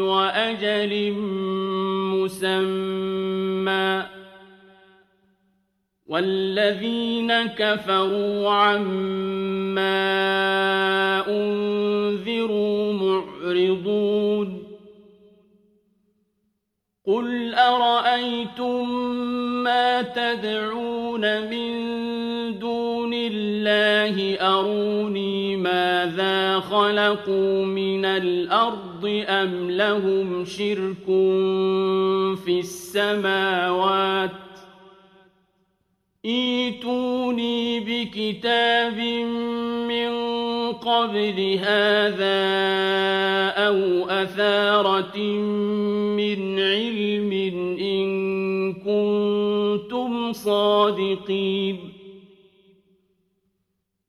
وأجل مسمى والذين كفروا عما أنذروا معرضون قل أرأيتم ما تدعون من دون الله أروني ماذا خلقوا من الأرض أم لهم شرك في السماوات ايتوني بكتاب من قبل هذا أو أثارة من علم إن كنتم صادقين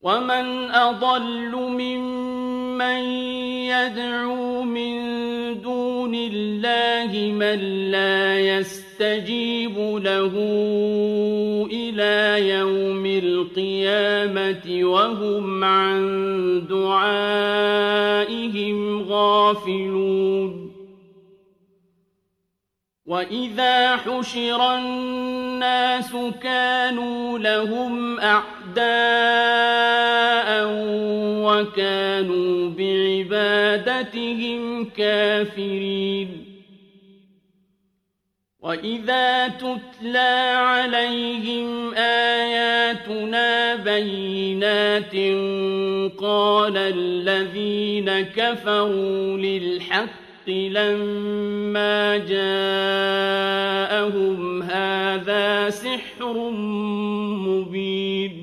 ومن أضل ممن يدعو من دون الله من لا يستجيب له إلى يوم القيامة وهم عن دعائهم غافلون وإذا حشر الناس كانوا لهم أعداء وكانوا بعبادتهم كافرين. وإذا تتلى عليهم آياتنا بينات قال الذين كفروا للحق لما جاءهم هذا سحر مبين.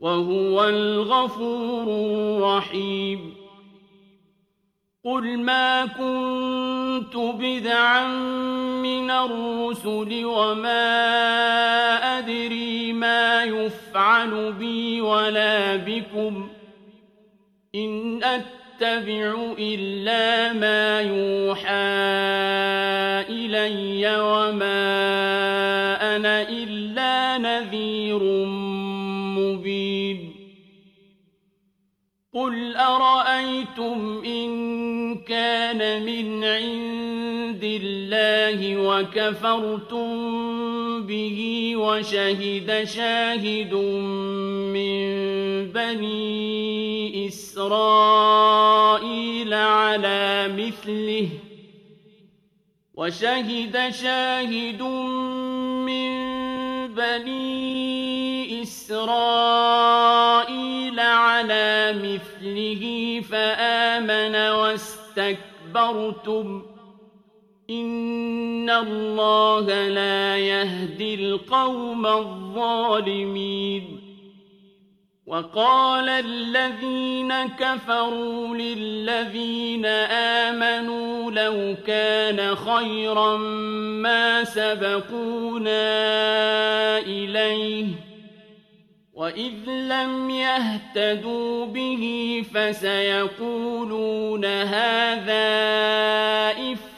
وهو الغفور الرحيم. قل ما كنت بدعا من الرسل وما أدري ما يفعل بي ولا بكم. إن أتبع إلا ما يوحى إلي وما الله وكفرتم به وشهد شاهد من بني إسرائيل على مثله وشهد شاهد من بني إسرائيل على مثله فآمن واستكبرتم إن الله لا يهدي القوم الظالمين. وقال الذين كفروا للذين آمنوا لو كان خيرا ما سبقونا إليه وإذ لم يهتدوا به فسيقولون هذا إفك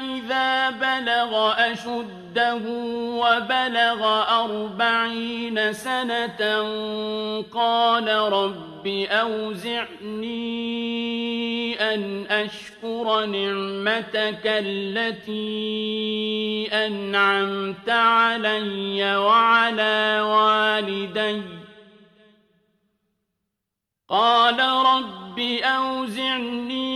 إذا بلغ أشده وبلغ أربعين سنة قال رب أوزعني أن أشكر نعمتك التي أنعمت علي وعلى والدي قال رب أوزعني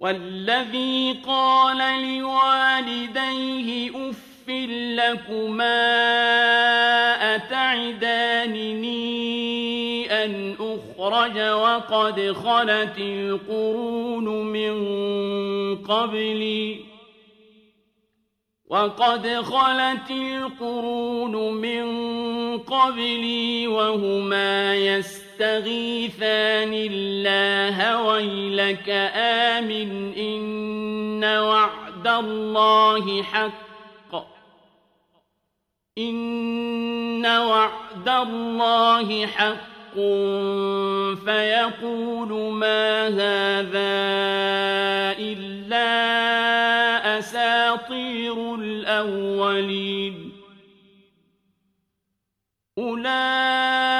والذي قال لوالديه أف لكما أتعدانني أن أخرج وقد خلت القرون من قبلي وقد خلت القرون من قبلي وهما يستطيعون يستغيثان الله ويلك آمن إن وعد الله حق. إن وعد الله حق. فيقول ما هذا إلا أساطير الأولين. أولئك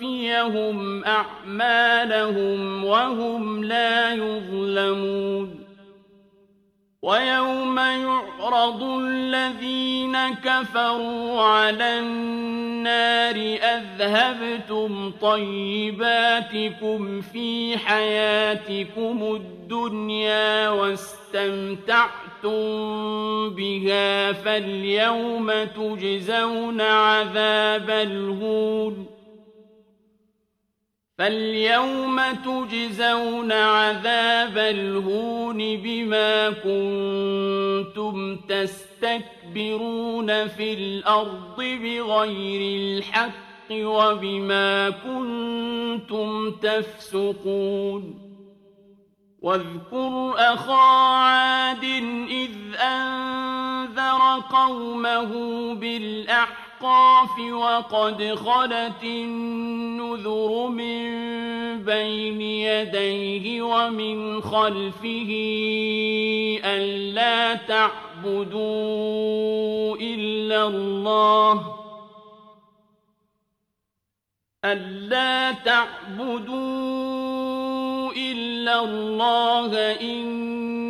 وليوفيهم أعمالهم وهم لا يظلمون ويوم يعرض الذين كفروا على النار أذهبتم طيباتكم في حياتكم الدنيا واستمتعتم بها فاليوم تجزون عذاب الهون فاليوم تجزون عذاب الهون بما كنتم تستكبرون في الأرض بغير الحق وبما كنتم تفسقون واذكر أخا عاد إذ أنذر قومه بالأحقاف وقد خلت النذر من بين يديه ومن خلفه ألا تعبدوا إلا الله ألا تعبدوا إلا الله إني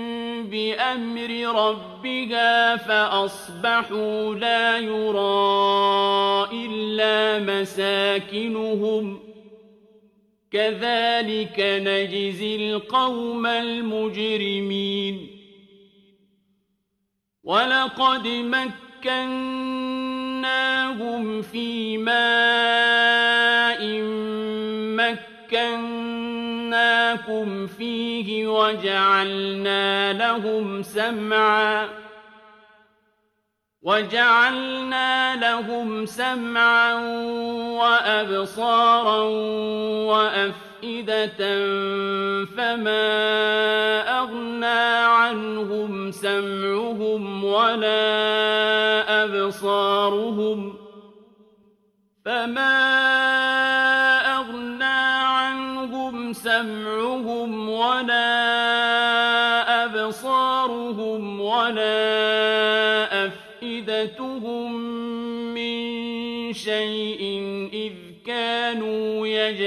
بأمر ربها فأصبحوا لا يرى إلا مساكنهم ۖ. كذلك نجزي القوم المجرمين. ولقد مكناهم في ماء مكناكم فيه وجعلنا لهم سمعاً وجعلنا لهم سمعا وأبصارا وأفئدة فما أغنى عنهم سمعهم ولا أبصارهم فما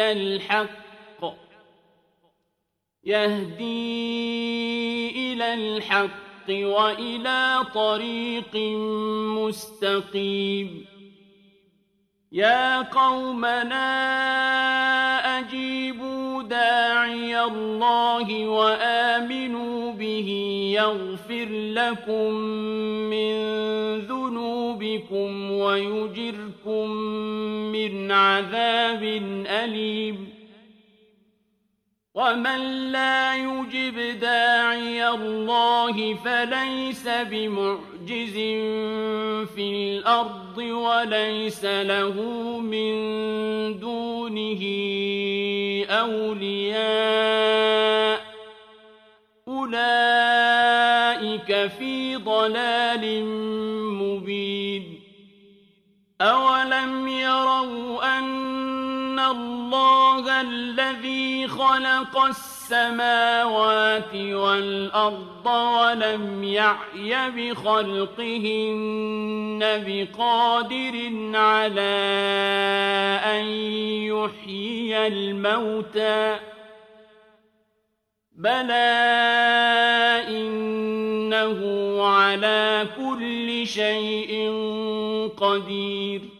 الحق. يهدي إلى الحق وإلى طريق مستقيم. يا قومنا أجيبوا داعي الله وآمنوا به يغفر لكم من ذنوبكم ويجركم من عذاب أليم. ومن لا يجب داعي الله فليس بمعجز في الأرض وليس له من دونه أولياء أولئك في ضلال مبين أولم يروا أن الله الذي خلق السماوات والأرض ولم يعي بخلقهن بقادر على أن يحيي الموتى. بلى إنه على كل شيء قدير.